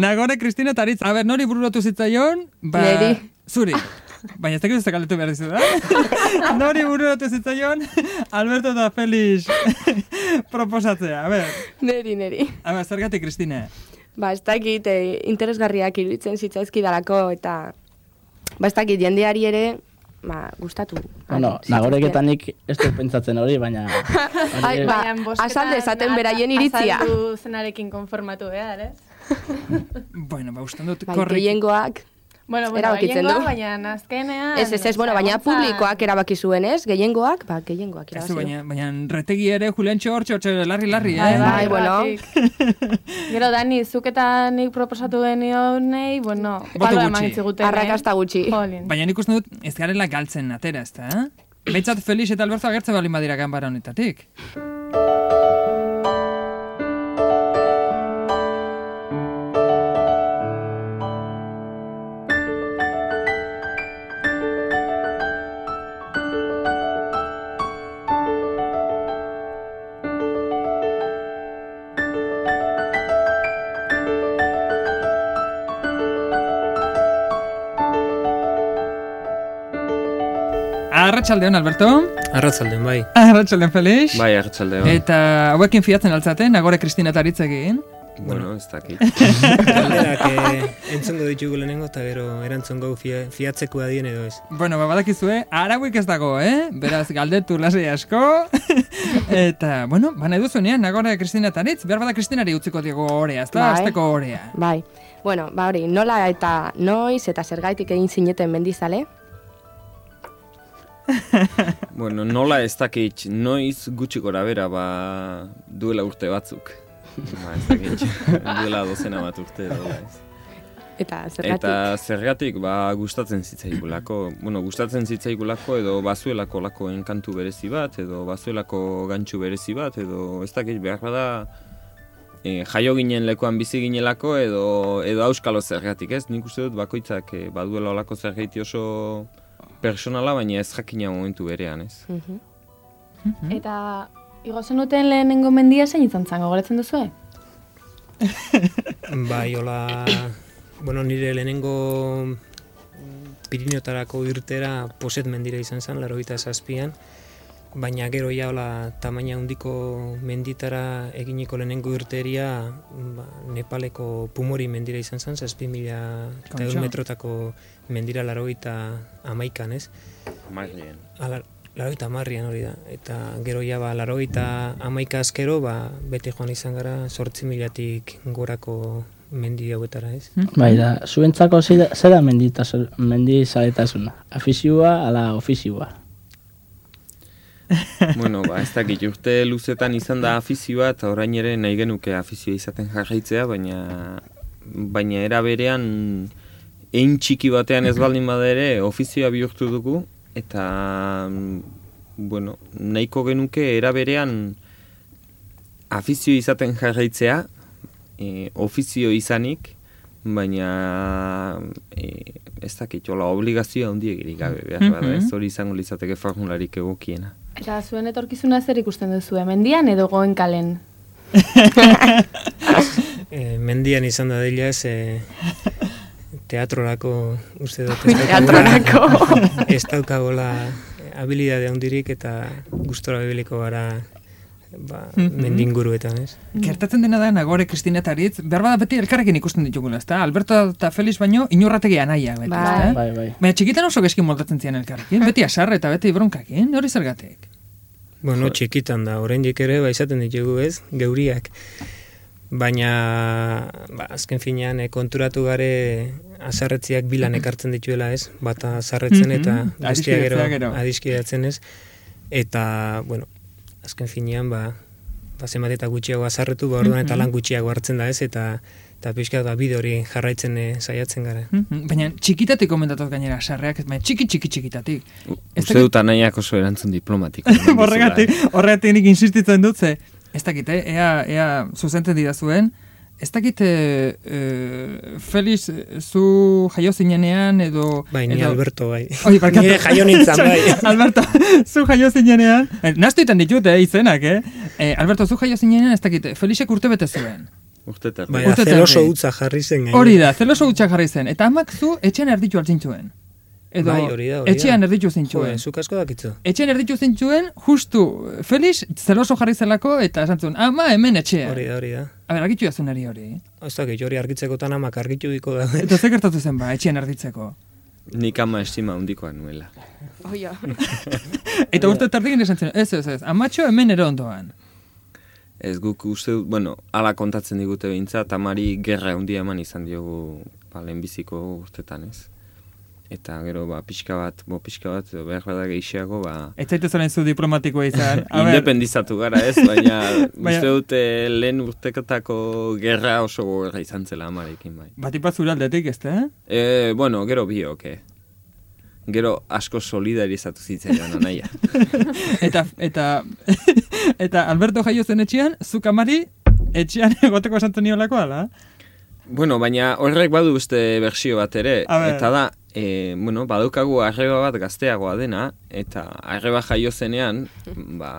Nagore Kristina Taritz. A ber, nori bururatu zitzaion? Ba, Neri. Zuri. Baina ez dakit ez galdetu behar dizu, da? nori bururatu zitzaion? Alberto eta Felix proposatzea. A ber, Neri, neri. a ber, zergatik, Kristine? Ba, ez dakit eh, interesgarriak iruditzen zitzaizkidalako eta ba, ez dakit jendeari ere ba, gustatu. Bueno, nagoreketan nik ez dut pentsatzen hori, baina... Ai, ba, azalde esaten beraien iritzia. Azaldu zenarekin konformatu behar, ez? Bueno, ba, usten dut Bai, korrik. gehiengoak. Bueno, bueno, Erabakitzen du. baina azkenean... Ez, ez, ez, bueno, baina publikoak erabaki zuen, ez? Gehiengoak, ba, gehiengoak Ez, erabaki baina, baina retegi ere Juliantxo hortxe, hortxe, larri, larri, eh? Bai, bai, Bai, bueno. horregatik. Gero, Dani, zuk eta nik proposatu genionei, bueno, gutxi. eman ziguten, eh? Arrakasta gutxi. Jolin. Baina nik uste dut ez garela galtzen atera, ez da, eh? Behintzat Felix eta Alberto agertzen balin badira ganbara honetatik. Arratxaldeon, Alberto. Arratzalden, bai. Arratxaldeon, Felix. Bai, hartxalde hon. Eta hauekin fiatzen altzaten, nagore Kristina Taritzekin. Bueno, ez dakit. Galderak eh, entzongo ditugu lehenengo eta gero erantzun gau fia, fiatzeko adien edo ez. Bueno, ba, badakizue, arauik ez dago, eh? Beraz, galdetu lasei asko. eta, bueno, ba, nahi duzunean, nagore Kristina Taritz, behar bada Kristinari utziko diego orea, ez da, Bai. azteko orea. Bai. Bueno, ba hori, nola eta noiz eta zergaitik egin zineten mendizale? bueno, nola ez dakit, noiz gutxi gora bera, ba, duela urte batzuk. Ba, ez dakit, duela dozena bat urte edo, ez. Eta zergatik? Eta zergatik, ba, gustatzen zitzaigulako. Bueno, gustatzen zitzaigulako edo bazuelako lako enkantu berezi bat, edo bazuelako gantxu berezi bat, edo ez dakit behar bada e, jaio ginen lekuan bizi ginelako edo, edo auskalo zergatik, ez? Nik uste dut bakoitzak e, baduela olako zergaiti oso personala, baina ez jakina momentu berean, ez? Mhm. Eta igo zenuten lehenengo mendia zein izan zango, goretzen duzu, Bai, hola, bueno, nire lehenengo mm, Pirineotarako irtera poset mendira izan zen, laro zazpian, baina gero ja hola tamaina handiko menditara eginiko lehenengo irteria ba, Nepaleko Pumori mendira izan zen, zazpi mila eta Kontxo. egun metrotako mendira laro amaikan, ez? Amarrien. Ala, larogeita marrian hori da. Eta gero ja, ba, larogeita amaika azkero, ba, bete joan izan gara, sortzi milatik gorako mendi hauetara, ez? Bai, da, zuentzako zera menditasun, mendizaretasuna. Afizioa ala ofizioa. bueno, ba, ez dakit, urte luzetan izan da afizioa, eta orain ere nahi genuke afizioa izaten jarraitzea, baina baina era berean ein txiki batean ez baldin bada ere ofizioa bihurtu dugu, eta mm, bueno, nahiko genuke era berean afizio izaten jarraitzea, e, ofizio izanik, baina e, ez dakit, jola obligazioa handiegirik gabe behar bada, ez hori izango litzateke formularik egokiena. Eta zuen etorkizuna zer ikusten duzu, mendian edo goen kalen? E, mendian izan da dela ez, e, teatrorako uste dut ez Teatrorako. daukagola- ez daukagola habilidade handirik eta gustora bibiliko gara ba, mendinguruetan, ez? Gertatzen dena da, nagore Kristina Taritz, behar bada beti elkarrekin ikusten ditugula, ezta? Alberto eta Felix baino, inorrategi anaia, beti, Bai. ezta? Bai, bai. Baina txikitan oso geskin moldatzen zian elkarrekin, beti asarre eta beti bronkakin, hori zergatik. Bueno, txikitan da, oraindik ere, ba, izaten ditugu ez, geuriak. Baina, ba, azken finean, e, konturatu gare azarretziak bilan ekartzen dituela ez, bata azarretzen eta Mhm. guztia gero, adiskidetzen ez. Eta, bueno, azken finean, ba, ba zenbat eta gutxiago azarretu, ba, orduan eta lan gutxiago hartzen da ez, eta eta pixka da bide hori jarraitzen e, saiatzen gara. Mhm. Baina txikitatik komentatuz gainera sarreak, baina txiki txiki txikitatik. Ez Uste dut anaiak oso erantzun diplomatiko. horregatik, horregatik nik insistitzen dut ze, ez dakit, eh, ea, ea zuzentzen didazuen, ez dakit, e, e, Felix, zu jaio zinenean edo... Bai, ni edo, Alberto, bai. Oi, barkatu. Nire jaio nintzen, bai. Alberto, zu jaio zinenean, eh, naztu ditan ditut, eh, izenak, eh? eh? Alberto, zu jaio zinenean, ez dakit, Felixek urte bete zuen. Urte. Baina Urte zeloso utza jarri zen. Hori da, zeloso utxak jarri zen. Eta amak zu etxean erditu altzintxuen. Edo Bai, hori da, hori da. etxean erditu Jo, zintxuen. zuk asko dakitzu. Etxean erditu zintxuen, justu, Felix zeloso jarri zelako eta esan zuen, ama hemen etxean. Hori da, hori da. A ber, argitu jazun hori hori. Ez dakit, hori argitzekotan amak argitu diko da. Eta ze gertatu zen ba, etxean erditzeko. Nik ama estima handikoa nuela. Oia. Eta urte tardikin esan zen, ez, ez, ez, amatxo hemen ere ondoan. Ez guk uste bueno, ala kontatzen digute behintza, tamari gerra handia eman izan diogu ba, lehenbiziko urtetan ez. Eta gero, ba, pixka bat, bo, pixka bat, behar bada gehiago, ba, Ez zaitu zaren zu diplomatikoa izan. Independizatu gara ez, baina uste dute lehen urtekotako gerra oso gogorra izan zela amarekin bai. bat ipat zure aldetik, ez da? E, bueno, gero biok, eh? Gero asko solidarizatu zitzaidan anaia. Eta, eta, eta Alberto jaio zen etxean, zuk amari etxean egoteko esan niolako ala? bueno, baina horrek badu beste bersio bat ere, eta da, e, bueno, badaukagu arreba bat gazteagoa dena, eta arreba jaio zenean, ba,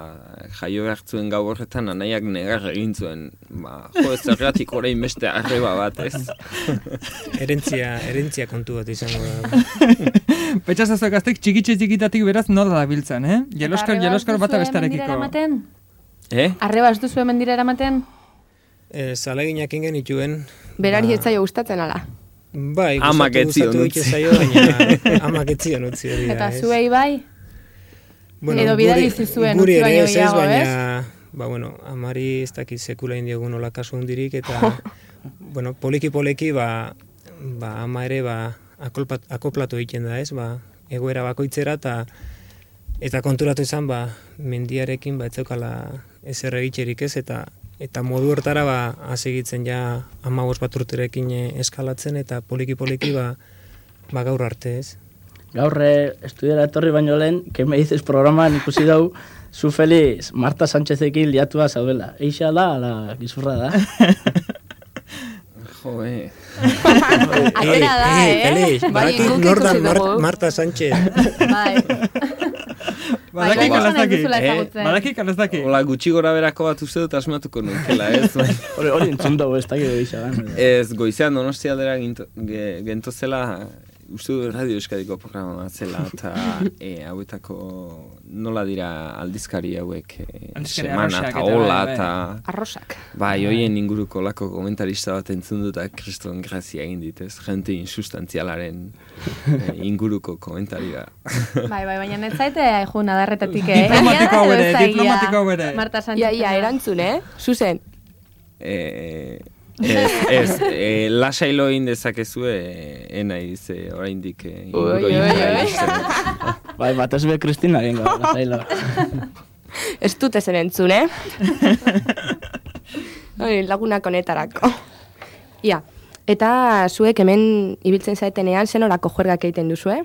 jaio hartzuen gau horretan anaiak negar egin zuen, ba, jo, ez zergatik orain beste arreba bat, ez? Erentzia, erentzia kontu bat izango da. Petsa gaztek txikitxe txikitatik beraz nola da biltzen, eh? Jeloskar, jeloskar bata bestarekiko. Eh? Arreba ez duzu hemen dira eramaten? E, zaleginak ingen ituen. Berari ez zaio gustatzen ala. Bai, Amak gustatu- ez zion gustatu utzi. zaio, baina amak ez zion utzi hori da. Eta ez. zuei bai? Edo bidali zizuen guri utzi ere baino ez, ez, gehiago, baina, ba, bueno, amari ez dakit sekula indiogu nola kasu hundirik, eta, bueno, poliki-poliki, ba, ba, ama ere, ba, akolpat, akoplatu egiten da, ez, ba, egoera bakoitzera, eta eta konturatu izan, ba, mendiarekin, ba, etzeukala ezer egitxerik ez, eta eta modu hortara, ba, asegitzen ja amagos bat urterekin eh, eskalatzen, eta poliki-poliki, ba, ba, gaur arte, ez. Gaur eh, estudiara etorri baino lehen, que me dices programan ikusi dau, zu Feliz, Marta Sánchezekin liatua zaudela. Eixa da, ala, gizurra da. Jo, eh. Atera da, eh? Feliz, Bai, nor da. Marta Sánchez. Bai. Badaki Bai, kalaz esan nahi daki. duzula Eh, ezagutzen. Badaki kalaz daki. Hola, gutxi gora berako bat uste dut asmatuko nukela, ez? Hori, hori entzun dugu, ez da. Ez, goizean donostia dela ginto, ge, gentozela, uste dut Radio Euskadiko programa bat zela, eta e, hauetako nola dira aldizkari hauek e, semana eta hola, bai, bai. eta Arrosak. bai, hoien inguruko lako komentarista bat entzun dut, eta kriston grazia egin dit, ez? Gente insustantzialaren e, inguruko komentarioa. Bai, bai, baina ez zaite eh? Diplomatiko hau Egia da edo ere, ez da egia? diplomatiko hau ere. Marta Sánchez. Ia, ia, erantzun, eh? Zuzen. E, ez, ez, e, lasailo egin dezakezue, e, enaiz, e, oraindik e, inguru Oi, oi, oi. iristen. Bai, batez be Kristina gengo, lasailo. Ez dut ezen entzun, eh? Hori, lagunak honetarako. Ia, eta zuek hemen ibiltzen zaetenean zenolako juergak egiten duzu, eh?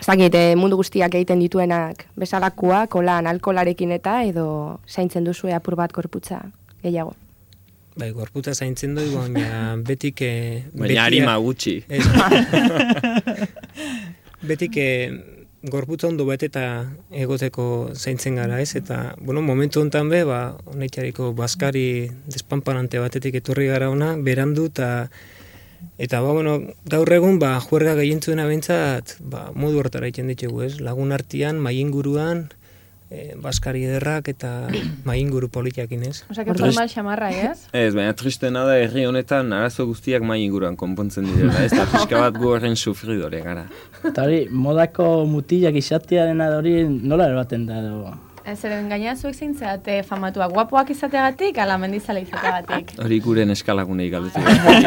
Zakit, eh, mundu guztiak egiten dituenak bezalakoak, olan, alkolarekin eta, edo zaintzen duzu apur bat gorputza gehiago. Bai, gorputa zaintzen doi, baina betik... Eh, Baina harima gutxi. Ez, betik eh, gorputza ondo beteta egoteko zaintzen gara, ez? Eta, bueno, momentu honetan be, ba, honetxariko baskari despampanante batetik etorri gara ona, berandu, eta Eta, ba, bueno, gaur egun, ba, juerga gehientzuena bentsat, ba, modu hortara egiten ditugu, ez? Lagun artian, mai inguruan, e, baskari ederrak eta mai inguru politiakin, ez? Osa, que formal xamarra, ez? Ez, baina tristena da herri honetan arazo guztiak mai inguruan konpontzen direla, ez da pixka bat gu horren sufridore gara. Eta hori, modako mutilak izatearen hori nola erbaten da edo. Ez eren gaina zuek zein zeate famatuak, guapoak izateagatik, ala mendizale izateagatik. Hori gure neskalagunei galdetu.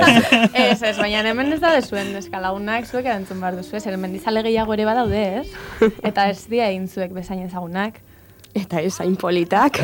ez, ez, baina hemen ez da zuen eskalagunak zuek erantzun behar duzu, ez, eren mendizale gehiago ere badaude, ez? Eta ez dia egin zuek bezain ezagunak. Eta ez hain politak.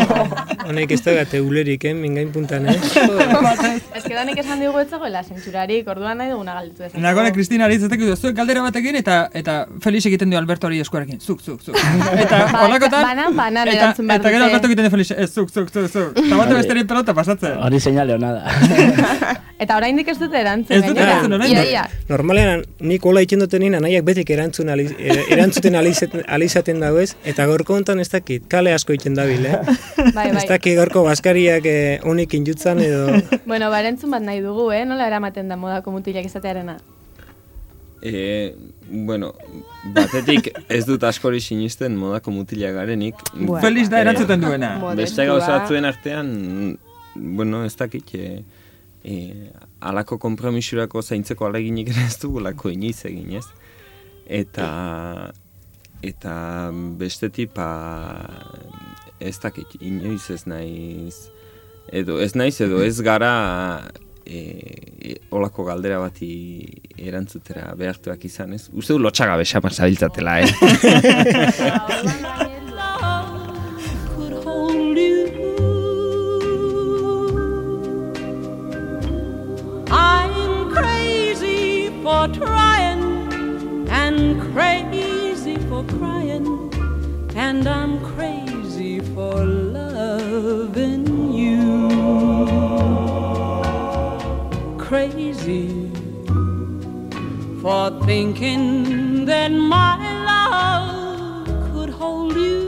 Honek ez da gate ulerik, eh, mingain puntan, eh? Ez que danik esan digu etzagoela zentsurarik, orduan nahi duguna galditu ez. Nagone Kristina aritzetek du, zuek galdera batekin eta eta Felix egiten dio Alberto hori eskuarekin. Zuk, zuk, zuk. Eta Ba, holakotan... banan, banan eta, erantzun behar eta gero. Alberto egiten dio Felix, ez, zuk, zuk, zuk, zuk. Eta bate besterin pelota pasatzen. Hori seinale hona da. Eta oraindik ez dute erantzun. Ez dute erantzun, oraindik. Ia, ia. Normalean, nik hola egiten duten nien, anaiak betik erantzun er- erantzuten alizaten, alizaten dago ez, eta gaurko hontan ez dakit, kale asko egiten dabil, eh? Bai, Ez bai. dakit gaurko baskariak eh, unik injutzan edo... Bueno, ba, erantzun bat nahi dugu, eh? Nola eramaten da modako mutilak izatearena? E, bueno, batetik ez dut askori sinisten modako mutila garenik. Bueno. Felix da Eh, erantzuten duena. Beste gauza batzuen artean, bueno, ez dakit, e, e, alako kompromisurako zaintzeko aleginik ere ez dugulako inoiz egin, ez? Eta, eta bestetik, pa, ez dakit, inoiz ez naiz, edo ez naiz, edo ez gara e, e, olako galdera bati erantzutera behartuak izan, ez? Uste du lotxagabe xapan zabiltzatela, eh? trying and crazy and I'm crazy for loving you. Crazy for thinking that my love could hold you.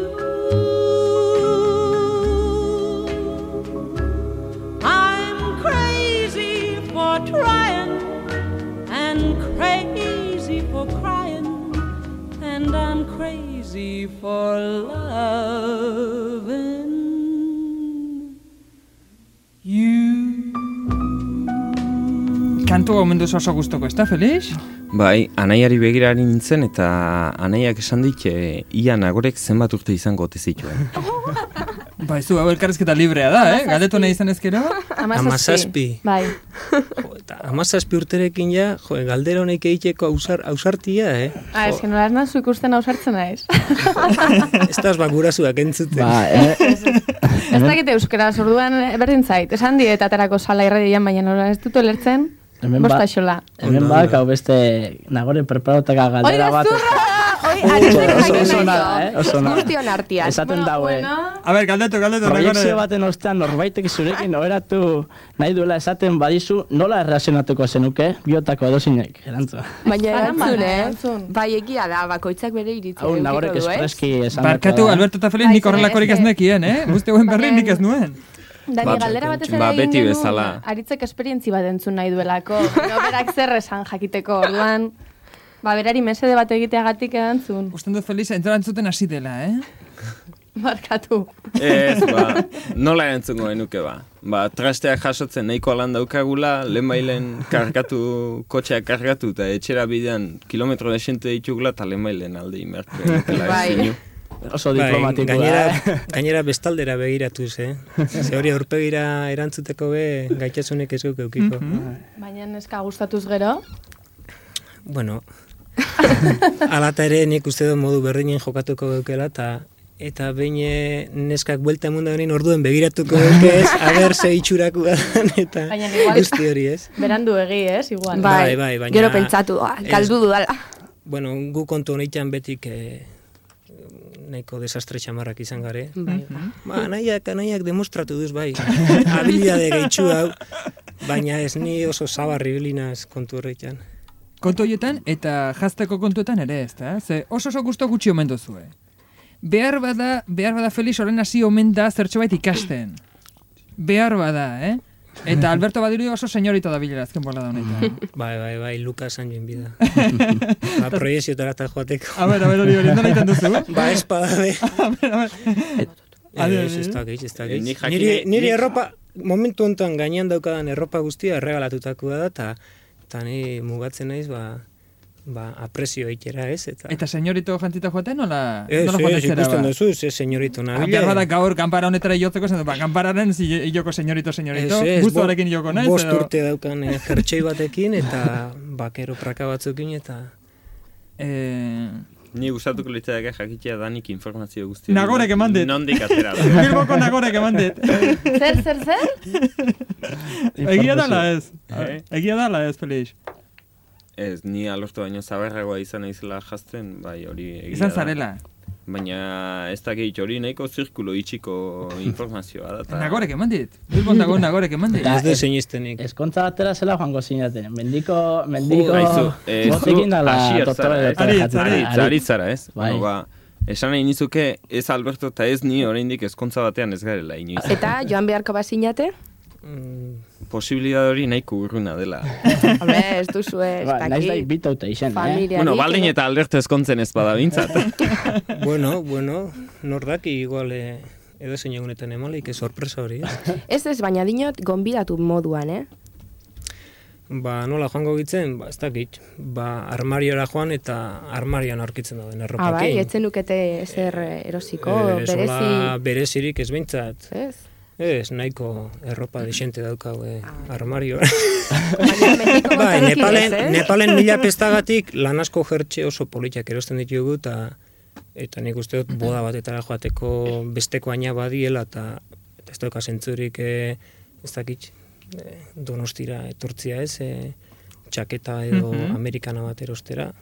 Crazy for loving you. Kantu gomendu oso gustoko, ez da, Felix? Bai, anaiari begirari nintzen eta anaiak esan dit e, ia nagorek zenbat urte izango ote zituen. Ba, ez du, hau elkarrezketa librea da, eh? Galdetu nahi izan ezkero? Hamazazpi. Bai. Amazazpi urterekin ja, jo, galdera honek egiteko ausar, ausartia, eh? Ah, ez que nola nazu ikusten ausartzen naiz. Ez da ba gurasoak entzuten. Ba, eh, ez dakite euskera, orduan berdin zait. Esan die eta aterako sala irradian, baina nola ez dut ulertzen. Hemen Bosta ba- xola. hemen bak, hau beste nagore preparataka Oi, galdera bat. gezurra! Oso- ona. Guztion artean. Esaten daue. A ber, galdetu, galdetu. Proiekzio Nagore. baten ostean norbaitek zurekin oheratu nahi duela esaten badizu nola errazionatuko zenuke biotako edozinek, erantzua. Baina erantzun, eh? Bai, egia da, bakoitzak bere iritzia Hau nagorek eh? espreski esan Barkatu, Alberto eta Felix, Bai, nik horrelakorik ez nekien, eh? Guzti hauen berri nik ez nuen. Dani, Ba, galdera batez ere ba, beti bezala. Aritzek esperientzi bat entzun nahi duelako. No, berak zer esan jakiteko, orduan. Ba, berari mesede bat egiteagatik erantzun. Usten dut Felix entzuten hasi dela, eh? Barkatu. Ez, ba, nola erantzungo genuke ba. Ba, trasteak jasotzen nahiko alan daukagula, lehen bailen kargatu, kotxeak kargatu eta etxera bidean kilometro desente ditugula eta lehen bailen alde imertu. Bai. Oso Bai, diplomatikoa. gainera, eh? gainera bestaldera begiratuz, eh? Ze hori aurpegira erantzuteko be gaitasunek ez guk eukiko. Baina neska gustatuz gero. Bueno, alata ere nik uste dut modu berdinen jokatuko geukela eta eta behin eh, neskak buelta emunda honin orduen begiratuko geuke ez, aber ze itxuraku dan, eta guzti hori ez. Berandu egi, ez? Igual. Bai, bai, baina- Gero pentsatu, ah, galdu dudala. Bueno, gu kontu honetan betik eh, nahiko desastre txamarrak izan gare. Bai. Ba, anaiak, anaiak demostratu duz bai. Habilidade gehitxu hau, baina ez ni oso zabarri bilinaz kontu horretan. Kontu horietan eta jazteko kontuetan ere ez da? Ze oso oso gusto gutxi omen duzue. Behar bada, behar bada Felix orain hasi omen da zertxo ikasten. Behar bada, eh? Eta Alberto Badiri oso senyorito da bilera azken bolada honetan. Bai, bai, bai, Lukas Anjoen bida. ba, proiezioetara eta joateko. A ber, a ber, hori hori, nola egiten duzu, eh? Ba, espada be. A ber, Ez, ez dakit, ez dakit. Eh, nik jakin- Niri, niri erropa, momentu honetan gainean daukadan erropa guztia erregalatutakoa da, eta eta ni mugatzen naiz, ba, ba, apresio eitera ez, eta... Eta senyorito jantzita joaten, nola, Ez, nola ez, joaten zera, ikusten ba? duzu, ze senyorito Ah, nabile. Behar bada gaur kanpara honetara jotzeko, zen, ba, kanpararen zi, iloko senyorito, senyorito, Ez, ez, gustoarekin bo- joko naiz, Bost edo... urte daukan eh, jertxei batekin, eta bakero praka batzukin, eta... Eh, Ni gustatuko litzateke jakitea danik informazio guzti. Nagorek eman dit. Nondik atera. Bilboko nagorek eman dit. Zer, zer, zer? Egia dala ez. Eh? Egia dala ez, Felix. Ez, ni alortu baino zaberragoa izan naizela jazten, bai hori egia Izan da. Baina ez da hori nahiko zirkulo itxiko informazioa da. ta- Nagorek eman dit. Bilbon dago nagorek eman dit. Ez du ez- sinistenik. Ezkontza batera zela joango zinaten. Mendiko, mendiko Aizu, eh, ez? doktore Ari, jaten. ari, Aritz, aritz zara, ez? Bai. Ba, esan nahi nizuke, ez Alberto eta ez ni oraindik ezkontza batean ez garela inoiz. Eta joan beharko bazinate? Mm, Posibilidad hori nahiko urruna dela. Hombre, ez duzu ez, Ba, naiz da bitauta izen, eh? Bueno, baldin eta Alberto ezkontzen ez bada bintzat. bueno, bueno, nor daki igual eh, edo zein egunetan emalik, ez sorpresa hori. ez? Ez ez, baina dinot gonbidatu moduan, eh? Ba, nola joango gitzen, ba, ez dakit. Ba, armariora joan eta armarioan aurkitzen dauden Ah, erropakin. bai, etzen nukete ezer eh, erosiko, Eh, berezi... sola berezirik ez behintzat. Ez? Ez, nahiko erropa desente daukau eh, armarioa. Baina mendiko bai, Nepalen, eh? Nepalen mila pestagatik lan asko jertxe oso politak erosten ditugu eta eta nik uste dut boda batetara joateko besteko aina badiela eta, ez dauka zentzurik eh, ez dakit eh, donostira etortzia ez eh, txaketa edo Mhm. amerikana bat erostera.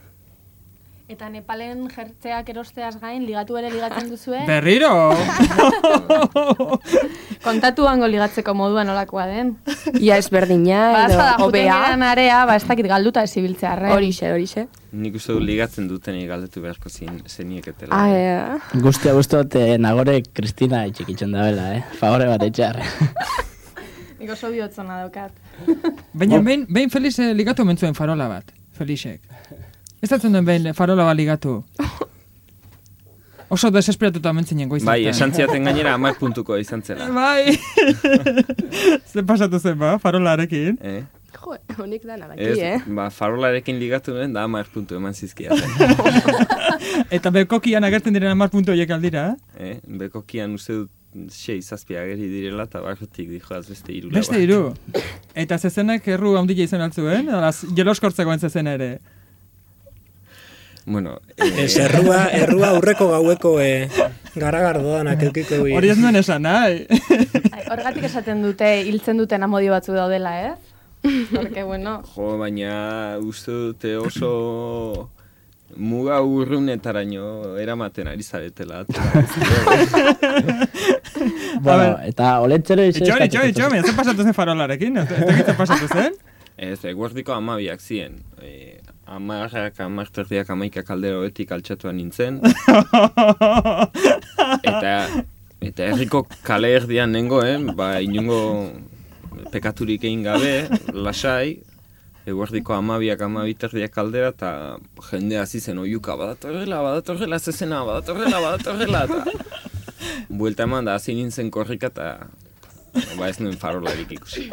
Eta Nepalen jertzeak erosteaz gain, ligatu ere ligatzen duzue, Berriro! kontatu hango ligatzeko modua nolakoa den. Ia ezberdina, Ba, edo azada, juten obea. geran area, ba, ez dakit galduta ez ibiltzearren. Horixe, horixe. Nik uste du ligatzen dutenei galdetu beharko zin, zenieketela. Ah, ea. Guztia guztot eh, nagore Kristina itxikitzen da bela, eh? Favore bat etxar. Nik oso bihotzona daukat. Baina behin, behin Felix eh, ligatu mentzuen farola bat. Felixek. Ez datzen duen behin farola bat ligatu. Oso desesperatuta mentzinen goizatan. Bai, esan ziaten gainera amak puntuko izan zela. Bai. Zer pasatu zen ba, farolarekin. Eh? Jo, honik da nagaki, Ez, eh? ba, farolarekin ligatu nuen da amak puntu eman zizkia. Eta bekokian agertzen diren amar puntu horiek aldira. eh? Bekokian uste dut sei zazpi ageri direla eta barrutik dijoaz beste iru. Beste hiru. Eta zezenak erru handia izan altzuen, alaz, jeloskortzegoen zezen ere. Bueno, Ez, errua, errua aurreko gaueko eh, garagardoanak eukiko bi. Hori ez nuen esan, nahi. Horregatik esaten dute, hiltzen duten amodio batzu daudela, ez? Porque, bueno, jo, baina uste dute oso muga urrunetaraino eramaten ari zaretela. bueno, eta olentzero izan Itxoin, itxoin, itxoin, zer pasatu zen farolarekin? Ez ez zer pasatu zen? Ez, eguerdiko amabiak ziren. E, amarrak, amarterdiak, amaikak aldero etik altxatuan nintzen. eta, eta herriko kale erdian nengoen, ba, inungo pekaturik egin gabe, lasai, eguerdiko amabiak, amabiterdiak aldera, eta jende hasi zen oiuka, badatorrela, badatorrela, zezena, badatorrela, badatorrela, eta buelta eman da hasi nintzen korrika, eta ba ez nuen farolarik ikusi.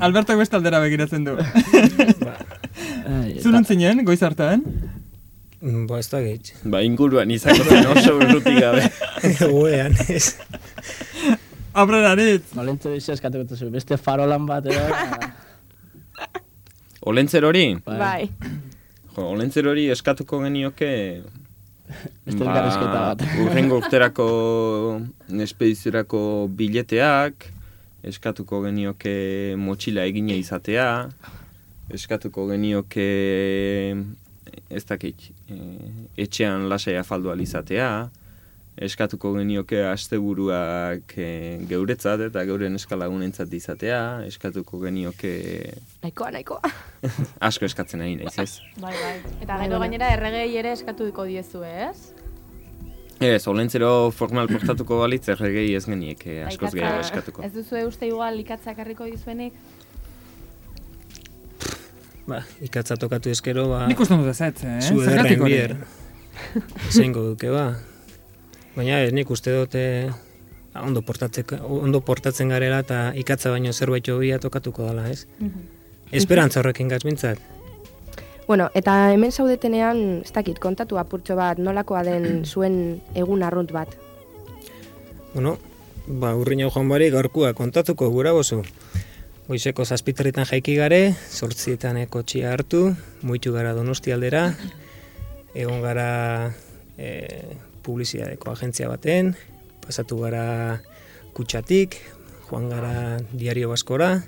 Alberto beste aldera begiratzen du. Ai, Zurun zinen, goiz hartan? Mm, Ba, ez da gehitz. Ba, inguruan izango zen oso urrutik gabe. Goean, ez. Aurreraritz. Olentzero izan eskatuko duzu, beste farolan bat edo... Olentzer hori? Bai. Jo, olentzer hori eskatuko genioke... Beste elkarrizketa bat. urrengo urterako espediziorako bileteak, eskatuko genioke motxila egina izatea, eskatuko genioke ez dakit, eh, etxean lasai afaldu izatea, eskatuko genioke asteburuak eh, geuretzat eta geuren eskalagunentzat izatea, eskatuko genioke Nahikoa, nahikoa. asko eskatzen ari naiz, ez? bai, bai. Eta gero gainera erregei ere eskatuko diezu, ez? Ez, olentzero formal portatuko balitz erregei ez geniek eh, askoz gehiago eskatuko. Ez duzu uste igual ikatzak harriko dizuenik? Ba, ikatza tokatu ezkero, ba, Nik uste dut ezetz, eh? zu Zergatik ederren hori? bier. Zeingo duke, ba. Baina ez nik uste dute ondo, portatzeko, ondo portatzen garela eta ikatza baino zerbait hobia tokatuko dela, ez? Esperantza horrekin gaz bintzat. Bueno, eta hemen zaudetenean, ez dakit, kontatu apurtxo bat, nolakoa den zuen egun arrunt bat. Bueno, ba, urriño joan barik gaurkua kontatuko gura bozu. Goizeko zazpiterritan jaiki gare, sortzietan kotxia hartu, muitu gara donosti aldera, egon gara e, publizidadeko agentzia baten, pasatu gara kutsatik, joan gara diario baskora,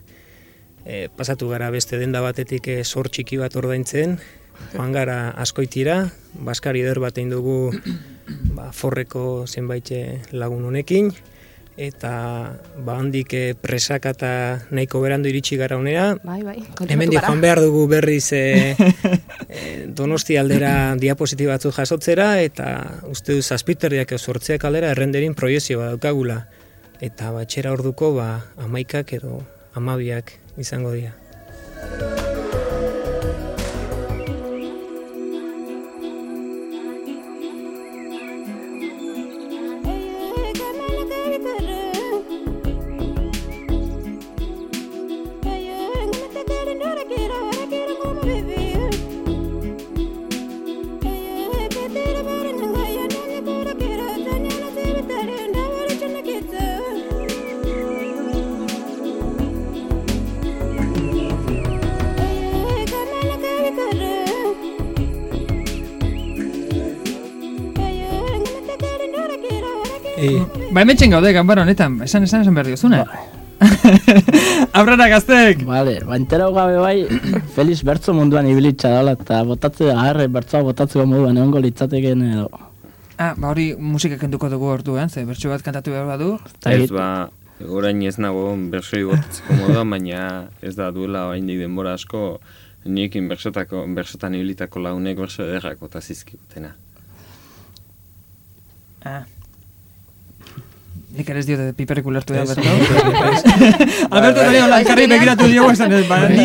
e, pasatu gara beste denda batetik e, sor txiki bat ordaintzen, joan gara askoitira, Baskari eder bat egin dugu ba, forreko zenbait lagun honekin, eta ba, handik eh, presaka eta nahiko berandu iritsi gara honera. Bai, bai. Hemen joan behar dugu berriz e, e, donosti aldera diapositiba batzu jasotzera, eta uste du zazpiterriak sortzeak aldera errenderin proiezio bat daukagula. Eta batxera orduko ba, amaikak edo amabiak izango dira. Hemen gaude, ganbara honetan, esan esan esan behar diozuna. Aurrera gaztek! Vale, ba, entera gabe bai, Feliz bertzo munduan ibilitza dala, eta botatze, agarre, bertzoa botatzeko moduan egongo litzateken edo. Ah, ba hori musika kenduko dugu orduan, ze bertso bat kantatu behar badu. Ez ba, orain ez nago bersoi botatzeko moduan, baina ez da duela oraindik denbora asko niekin bersotako, bersotan ibilitako launek berso ederrak bota zizkigutena. Ah. Nik ere ez diote piperrik ulertu da, Ez, Alberto. Hola, elkarri begiratu diogu esan ez, ba, ni...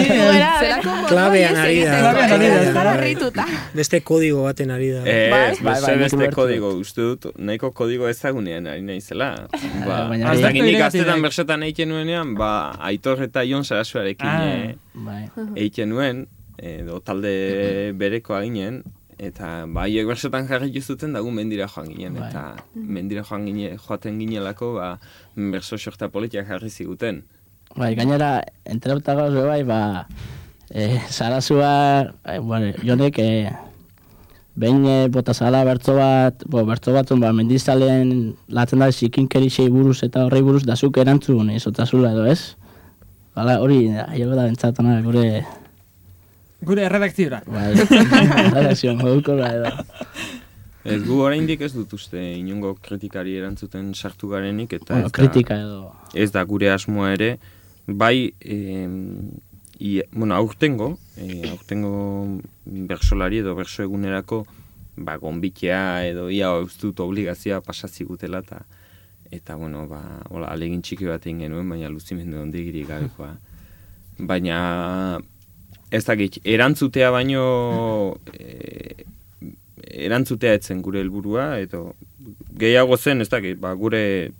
Klabean ari da. Beste kodigo baten ari da. Ez, Bai, beste bai, nik beste kodigo, uste dut, nahiko kodigo ezagunean ari naizela. Ba, baina- ez dakit nik Alberto gaztetan iragarri bersotan egiten nuenean, ba, Aitor eta Jon Sarasuarekin Ah. eh, Bai. egiten nuen, edo talde berekoa ginen, eta ba, haiek bersotan jarri zuten dagu mendira joan ginen, Bai. eta mendira joan gine, joaten ginelako, ba, berso sorta politiak jarri ziguten. Bai, gainera, enterauta gauz bai, ba, e, zarazua, e, bueno, jonek, e, behin e, bota zala bertzo bat, bo, bertzo batzun, ba, mendizalen latzen da zikinkerixei buruz eta horrei buruz dazuk erantzun izotazula edo ez? Hala, hori, aio da bentsatana, gure, Gure erredakziora. bai, redakzioan moduko da edo. Ez gu oraindik ez dut uste inongo kritikari erantzuten sartu garenik, eta Bueno, ez da- kritika edo. ez da gure asmoa ere, bai, em, i, bueno, aurtengo, e, aurtengo bersolari edo berso egunerako, ba, gonbitea edo ia dut obligazioa pasatzigutela, eta eta, bueno, ba, hola, alegin txiki bat egin genuen, baina luzimendu ondigiri gabekoa. Baina, ez dakit, erantzutea baino, e, erantzutea etzen gure helburua edo gehiago zen, ez dakit, ba, gure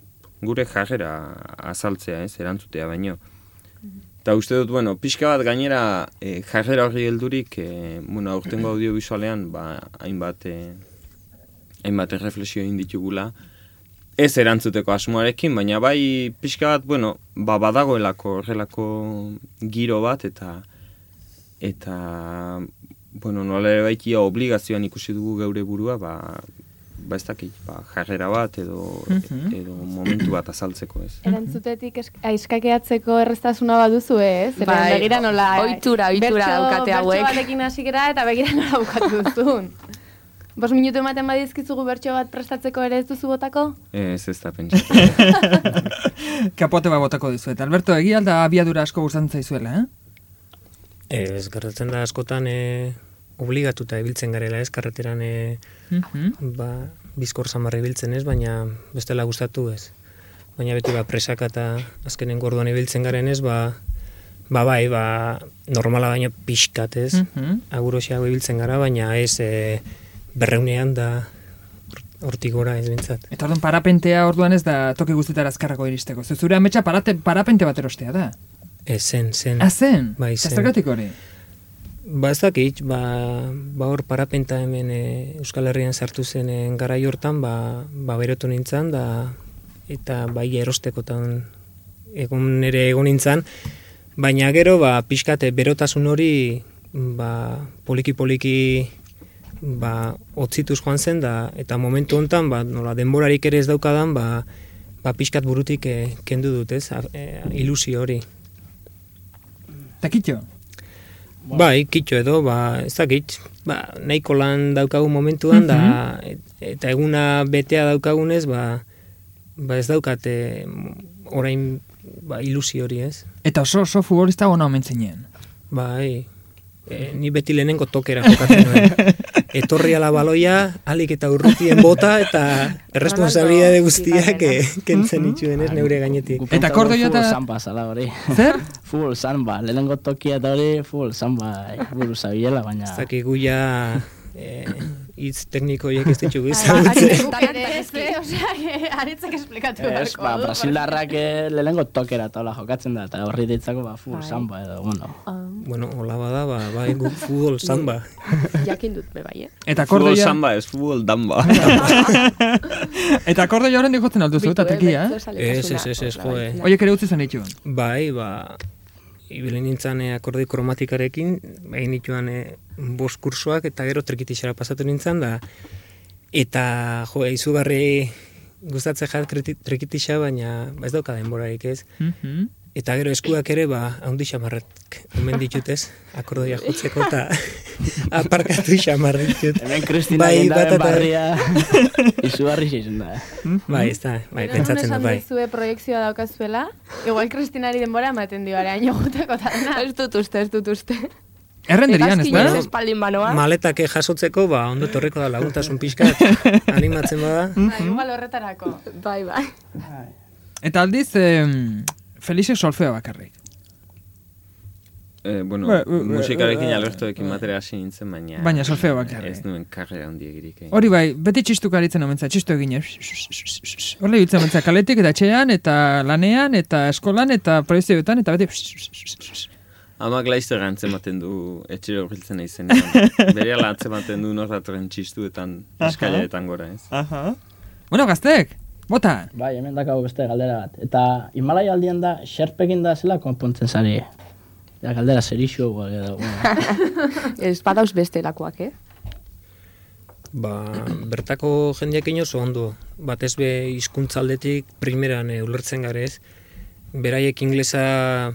gure jarrera azaltzea, ez, erantzutea baino. Eta uste dut, bueno, pixka bat gainera e, jarrera horri heldurik, e, bueno, aurtengo audiovisualean, ba, hainbat, e, hainbat erreflexio egin ditugula, ez erantzuteko asmoarekin, baina bai pixka bat, bueno, ba, badagoelako horrelako giro bat, eta eta bueno, nola ere baitia obligazioan ikusi dugu geure burua, ba, ba ez dakit, ba, jarrera bat edo, Mhm. edo momentu bat azaltzeko ez. Erantzutetik esk- aiskakeatzeko erreztasuna baduzu, eh? Zeren Bai, begira nola... ohitura, ohitura bertso- daukate hauek. Bertso batekin hasi gara eta begira nola bukatu duzun. Bos minutu ematen badizkizugu bertso bat prestatzeko ere ez duzu botako? Ez ez da pentsatu. Kapote bat botako dizu. Eta Alberto, egia alda abiadura asko gustatzen zaizuela, eh? Ez, gertatzen da askotan e, obligatuta ibiltzen garela ez, karreteran e, Mhm. ba, bizkor zamarra ibiltzen ez, baina bestela gustatu ez. Baina beti ba, presaka eta azkenen gorduan ibiltzen garen ez, ba, ba bai, ba, normala baino pixkat ez, Mhm. agurosiago ibiltzen gara, baina ez e, berreunean da hor- hortik gora ez bintzat. Eta orduan parapentea orduan ez da toki guztitara azkarrako iristeko. Zure ametsa parate, parapente bat erostea da. Ez zen, zen. Ah, zen? Bai, zen. zergatik hori? Ba ez dakit, ba, ba hor parapenta hemen e, Euskal Herrian sartu zen e, garai hortan, ba, ba berotu nintzen, da, eta bai erostekotan egon ere egon nintzen, baina gero, ba, pixkate berotasun hori, ba, poliki-poliki, ba, otzituz joan zen, da, eta momentu hontan, ba, nola, denborarik ere ez daukadan, ba, ba pixkat burutik e, kendu dut, ez, a- e, ilusio hori. Takitxo? Bai, kitxo edo, ba, ez dakit, ba, nahiko lan daukagu momentuan, da, et- eta eguna betea daukagunez, ba, ba ez daukate orain ba, ilusio hori ez. Eta oso, oso futbolista ona omen zinen. Bai, e, ni beti lehenengo tokera jokatzen nuen. Etorri ala baloia, alik eta urrutien bota, eta erresponsabilidade guztiak eh, kentzen itxuen ez neure gainetik. Eta Kordoia eta- Futbol samba zala hori. Zer? Futbol samba, lehenengo tokia eta hori futbol samba buru zabiela, baina... Ez dakigu ja eh, hitz tekniko horiek ez ditugu eh, osea, aritzek esplikatu Ez, beharko ba, Brasildarrak eh, lehenengo tokera eta hola jokatzen da, eta horri ditzako ba, futbol Bai. samba edo, bueno. Bueno, hola bada, ba, bai, gu futbol samba. Jakin dut be bai, eh? Eta Futbol Kordoia... samba ez, futbol damba. Eta Kordoia horren dikotzen alduzu, eta tekia, eh? Ez, ez, ez, ez, jo, eh. Oiek ere utzi zen dituen. Bai, ba, ibili nintzen eh, akordi kromatikarekin, egin nituen eh, bost kursoak, eta gero trikitixara pasatu nintzen, da, eta, jo, izugarri gustatzen jat trikitixa, baina ba, ez dauka denborarik ez. Mhm. Eta gero eskuak ere, ba, haundi xamarrak omen ditutez, akordoia jotzeko, eta aparkatu xamar ditut. Hemen Kristina Bai, bai, bat eta- barria izugarri zeizen da. eh. Bai, ez da, bai, pentsatzen da, esan bai. duzue proiektzioa daukazuela, igual Kristinari denbora ematen dio araño juteko eta dena. Ez dut uste, ez dut uste. Errenderian, ez da? Espaldin banoa. Maletak jasotzeko, ba, ondo torreko da laguntasun pixkat, animatzen bada. Ba, igual horretarako. Bai, bai. Eta aldiz, em, Felixek solfeo bakarrik. Eh, bueno, Ba, ba, musikarekin ba, Albertoekin batera hasi nintzen, baina... Baina solfeo bakarrik. Ez nuen karrera handiegirik. Hori bai, beti txistuka aritzen omentza, txistu egin, horle biltzen omentza kaletik, eta etxean, eta lanean, eta eskolan, eta proiezioetan, eta beti... Amak laizter antzematen du etxero horbiltzen naizen. Bere ala antzematen du norratoren txistuetan, eskailetan gora, ez? Aha. Bueno, gaztek, bota! Bai, hemen dakago beste galdera bat. Eta Himalaya aldian da, xerpekin da zela konpontzen zari. Ja, galdera zerixu edo, bueno. Ez badauz bestelakoak, eh? Ba, bertako jendeakin oso ondo, batez be hizkuntzaldetik primeran e, ulertzen garez. Beraiek inglesa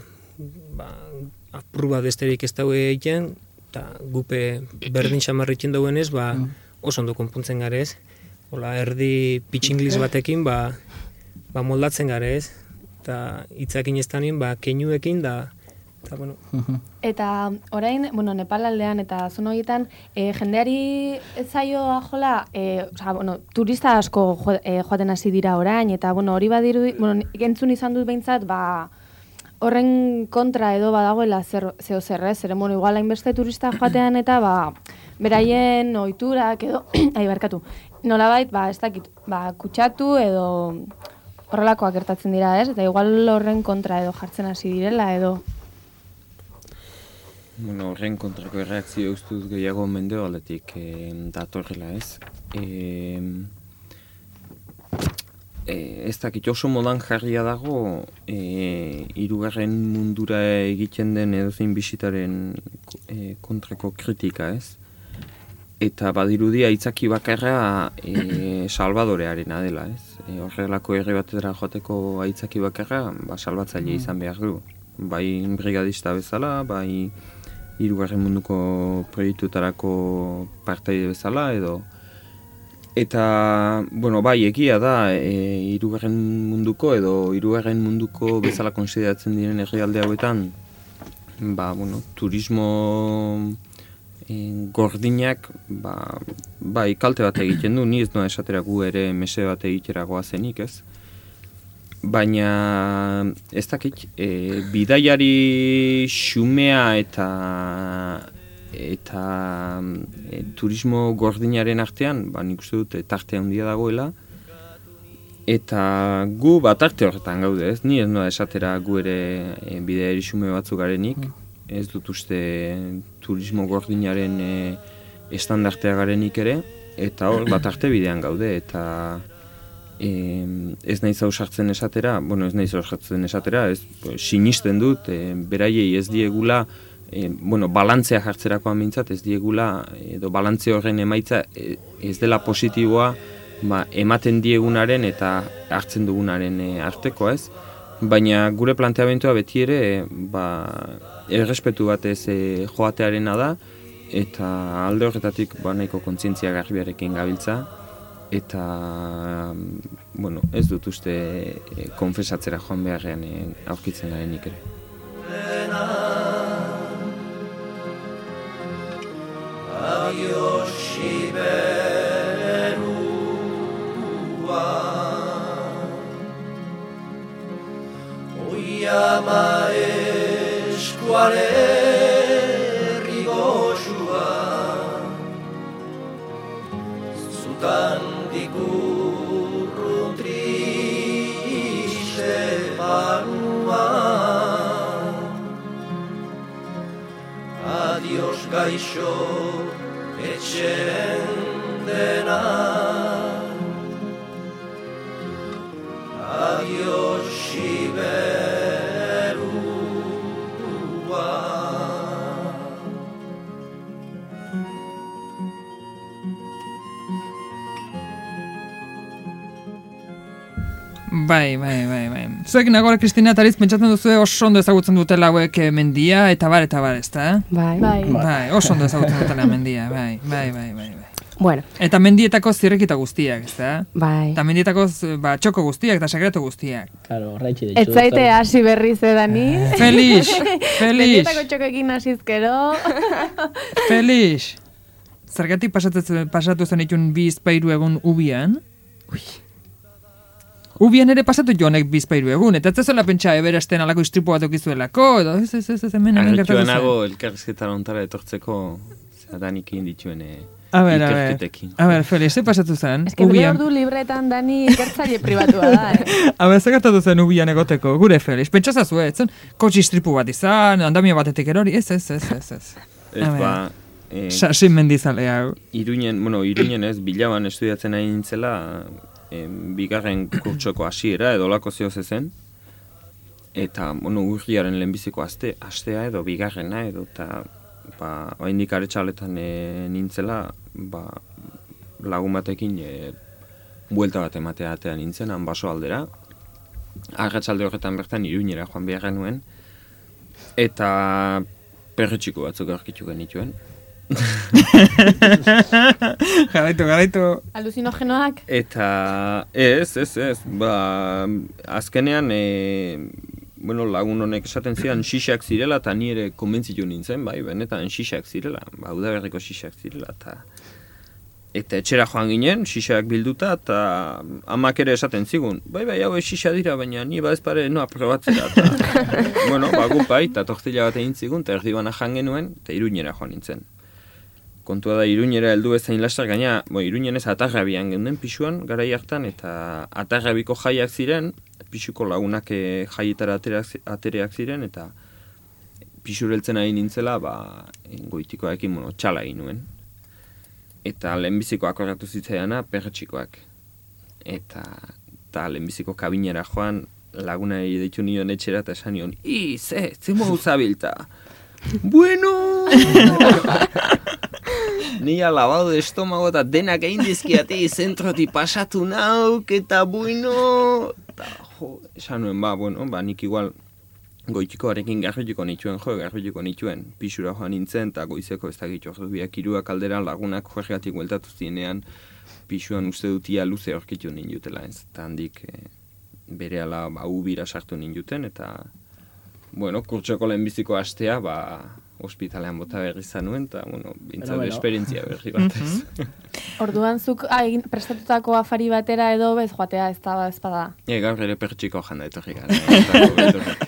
ba, apur bat besterik ez daue egiten, eta gupe berdin xamarritzen dauenez, ba, oso ondo konpontzen garez. Hola, erdi pitch inglis batekin, ba, ba moldatzen garez. Eta hitzakin ez tanin, ba, keinuekin da, eta bueno, Eta orain, bueno, Nepal aldean eta zona horietan, e, jendeari ez zaio ajola, e, oza, bueno, turista asko jo, e, joaten hasi dira orain, eta bueno, hori badiru, bueno, entzun izan dut behintzat, ba, horren kontra edo badagoela zer, zeo zer, ez? Zeren, bueno, igual hainbeste turista joatean eta, ba, beraien ohiturak edo, ai, barkatu, nolabait, ba, ez dakit, ba, kutsatu edo horrelakoak gertatzen dira, ez? Eta igual horren kontra edo jartzen hasi direla edo... Bueno, horren kontrako erreakzio ustuz gehiago mende aldetik e, datorrela ez. E, e, ez dakit oso modan jarria dago e, irugarren mundura egiten den edozein bisitaren e, kontrako kritika ez. Eta badirudi aitzaki bakarra e, Salvadorearena dela ez. E, horrelako herri batera joateko aitzaki bakarra ba, salbatzaile izan behar du. Bai brigadista bezala, bai hirugarren munduko proiektuetarako partaide bezala edo eta bueno, bai egia da e, hirugarren munduko edo hirugarren munduko bezala konsideratzen diren herrialde hauetan ba, bueno, turismo e, gordinak ba, bai kalte bat egiten du, ni ez noa esatera gu ere mese bat egitera goazenik ez? Baina ez dakit, e, bidaiari xumea eta eta e, turismo gordinaren artean, ba nik uste dut tarte handia dagoela. Eta gu bat arte horretan gaude, ez? Ni ez noa esatera gu ere e, bidaiari xume batzuk garenik, ez dut uste turismo gordinaren e, estandartea garenik ere, eta hor bat arte bidean gaude, eta e, ez naiz hau sartzen esatera, bueno, ez naiz hau sartzen esatera, ez sinisten dut, e, beraiei ez diegula, e, bueno, balantzea jartzerakoan mintzat, ez diegula, edo balantze horren emaitza e, ez dela positiboa, ba, ematen diegunaren eta hartzen dugunaren e, arteko, ez? Baina gure planteamentua beti ere ba, errespetu batez e, joatearena da eta alde horretatik ba, nahiko kontzientzia garbiarekin gabiltza eta bueno, ez dut uste e, konfesatzera joan beharrean e, aurkitzen garenik ere. Uia maeskuare rigoxua Zutan dikurrun triste panua Adios gaixo etxen denan Bai, bai, bai, bai. Zuek nagore Kristina eta Aritz pentsatzen duzu oso ondo ezagutzen dutela hauek eh, mendia eta bar eta bar, ezta? eh? Bai. Bai. Bai, oso ondo ezagutzen dutela mendia, bai, bai, bai, bai, bai. Bueno, Eta mendietako zirrekita guztiak, ezta? bai. Eta mendietako z- ba, txoko guztiak eta sekretu guztiak. Claro, horreitzi ditut. Ez zaite hasi berriz edani. Felix, Felix, Benetako txokekin hasizkero. Felix. Zergatik pasatu zen, itun bi izpairu egun ubian? Ubian ere pasatu joanek bi izpairu egun, eta ez zezuela pentsa eberesten alako istripu bat okizuelako, edo ez, ez, ez, ez, hemen hemen gertatu zen. Arritxuanago elkarrizketara ontara etortzeko zadanik egin dituen eh, A ber, a ber, a ber, Felix, ze pasatu zen? Ez que Ubian. ordu libretan dani ikertzaile pribatua da, eh? A ber, ze gertatu zen ubian egoteko, gure Felix, pentsa ez zen, kotxe istripu bat izan, andamia batetik erori, ez, ez, ez, ez, ez. Ez ba, eh, Sasin mendizale hau. Iruñen, bueno, Iruñen ez, bilaban estudiatzen ari nintzela, em, bigarren kurtsoko hasiera edo lako zeo zen, eta, bueno, urriaren lehenbiziko aste, astea edo bigarrena edo, eta, ba, oraindik aretxaletan e, nintzela, ba, lagun batekin e, buelta bat ematea atea nintzen, han baso aldera, arratsalde horretan bertan iruñera joan behar nuen, eta perretxiko batzuk aurkitu genituen. garaitu, garaitu. Aluzinogenoak. Eta ez, ez, ez, ba, azkenean, e, bueno, lagun honek esaten zidan xixak zirela, eta ni ere konbentzitu nintzen, bai, benetan xixak zirela, ba, udaberriko xixak zirela, eta eta etxera joan ginen, xixak bilduta, eta amak ere esaten zigun, bai, bai, hau xixa dira, baina ni ba ez pare noa probatzera, eta, bueno, ba, gu bai, eta tortila bat egin zigun, eta erdi bana jan genuen, eta iruñera joan nintzen kontua da iruñera heldu ezain lastar gaina, bo, iruñen ez atarrabian geunden pisuan, garai hartan, eta atarrabiko jaiak ziren, pisuko lagunak eh, jaietara aterak, zi- atereak ziren, eta pisureltzen ari nintzela, ba, goitikoarekin, bueno, txala egin nuen. Eta lehenbiziko akorratu zitzaidana, perretxikoak. Eta, eta lehenbiziko kabinera joan, lagunari deitu nion etxera eta esan nion, i, ze, ze zabilta. bueno! Ni alabado de estomago eta denak egin dizkiati zentroti pasatu nauk eta bueno... Ta, jo, esan nuen, ba, bueno, ba, nik igual goitikoarekin garrituko nituen, jo, garrituko nituen, pixura joan nintzen, eta goizeko ez dakit ordu biak iruak alderan lagunak joergatik bueltatu zinean, pixuan uste dut ia luze aurkitu nindutela ez, eta handik e, bere ala ba, ubira sartu ninduten, eta, bueno, kurtsoko lehenbiziko astea, ba, ospitalean bota berri zanuen, eta, bueno, bintzat esperientzia berri bat ez. Orduan zuk ah, egin prestatutako afari batera edo bez joatea ez da ez bada. E, gaur ere pertxiko janda etorri gara.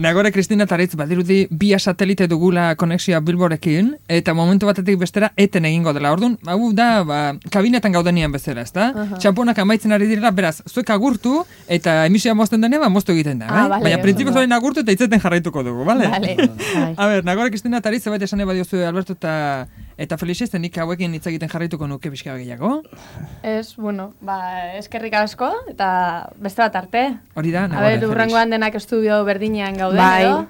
Nagore Kristina Taritz badirudi bia satelite dugula konexioa Bilborekin, eta momentu batetik bestera eten egingo dela. Orduan, hau da, ba, kabinetan gaudenian bezala, ezta? Aha. Txamponak amaitzen ari direla, beraz, zuek agurtu, eta emisioa mozten denean, ba, moztu egiten da, Ah, bai? bale, Baina printzipioz orain agurtu eta itzeten jarraituko dugu, bale? Vale. Bai. A ber, Nagore Kristina Taritz, zebait esan badiozu Alberto eta eta Felix ez, nik hauekin hitz egiten jarraituko nuke pixka gehiago. Ez, bueno, ba, eskerrik asko eta beste bat arte. Hori da, A Nagore ber, Felix. urrengoan denak estudio berdinean gauden Bai. edo.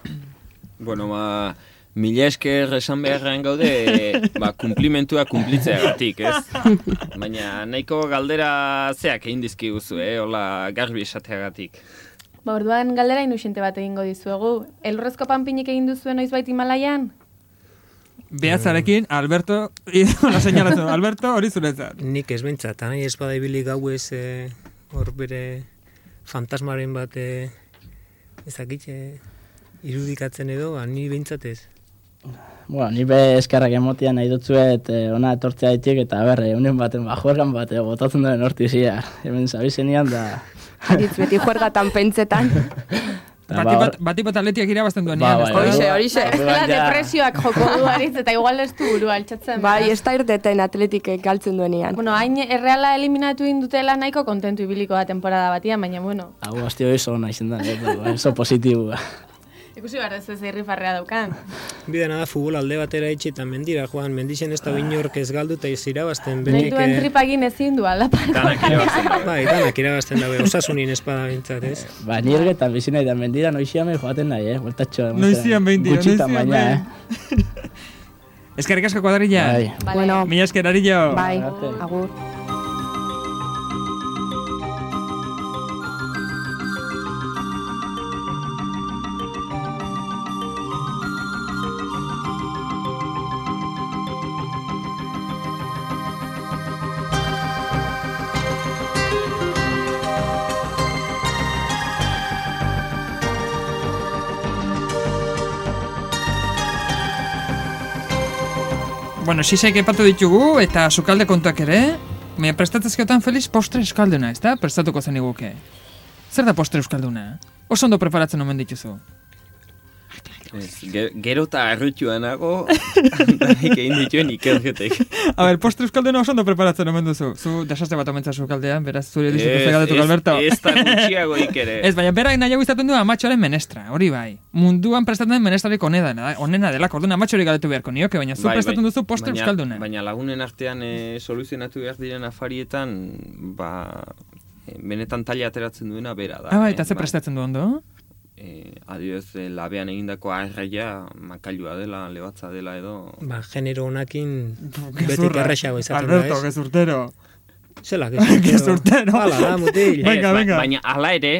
bueno, ba, mila esker esan beharrean gaude, ba, kumplimentua kumplitzeagatik, ez? Baina nahiko galdera zeak egin dizkiguzu, eh? Hola, garbi esateagatik. Ba, orduan galdera inusente bat egingo dizuegu. Elurrezko panpinik egin duzuen noizbait Himalaian? Behatzarekin, Alberto, la señalatzen, Alberto hori zuretzat. Nik ez behintzat, eta nahi ez bada ibili gauez eh, hor bere fantasmaren bat eh, ezakit eh, irudikatzen edo, ba, ni behintzat ez. Bueno, ni be eskerrak emotia nahi dutzuet eh, ona etortzea ditik eta berre, unen baten bajuergan bat eh, botatzen duen hortizia. Hemen zabizenian da... Aritz beti juergatan pentsetan. da, Bati ba, bat, bati bat atletik ira bazten duenean. Ba, bai, da? Horixe, horixe. Eta ja- depresioak joko du aritz, eta igual ez du burua altxatzen. Bai, ez da irteten atletikek galtzen duenean. Bueno, hain erreala eliminatu indutela nahiko kontentu ibiliko da temporada batian, baina bueno, Hau, hasti hori oso nahi zen da, eh, ba, oso positibo. Ikusi behar ez ez irrifarrea daukan. Bidena da futbol alde batera itxi eta mendira joan, mendixen ez da binork ez galdu eta ez irabazten Nahi benik. duen eh, tripagin ezin du aldapako. Danak irabazten dago. Bai, danak irabazten dabe, osasunin espada bintzat, ez? Ba, nirge eta bizi nahi da mendira noiziame joaten nahi, eh? Bueltatxo. Noizian behin dira, noizian baina, behin. eh? Eskerrik asko kuadrilla. Bai. Vale. Bueno, Mila esker arillo. bai, agur. Bueno, sisek epatu ditugu eta sukalde kontuak ere. Baina prestatzezkiotan Felix postre euskalduna, ez da? Prestatuko zen iguke. Zer da postre euskalduna? Oso ondo preparatzen omen dituzu. Ez, ge- gero eta arrutua nago, egin dituen ikerketek. A ber, postre euskalduna oso ondo preparatzen omen duzu. Zu desastre bat omentza sukaldean, beraz zure dizutu zegatetuk, Alberto. Ez da gutxiago ere. Ez, baina berak nahiago izaten du amatxoaren menestra, hori bai. Munduan prestatzen den menestrarik onena, onena delako, orduan amatxori galetu beharko nioke, baina zu Bai, prestatzen bai. duzu postre Baina- euskalduna. Baina lagunen artean e, soluzionatu behar diren afarietan, ba, e, benetan taila ateratzen duena bera da. Ah, bai, eh, eta ze prestatzen du ondo? E, adioz, e, labean egindako arraia makailua dela, lebatza dela edo... Ba, genero honakin beti Gezurra. erresago izaten da, Alberto, ez? gezurtero. Zela, gezurtero. Gezurtero. Hala da, mutil. Venga, ba- venga. Baina hala ere,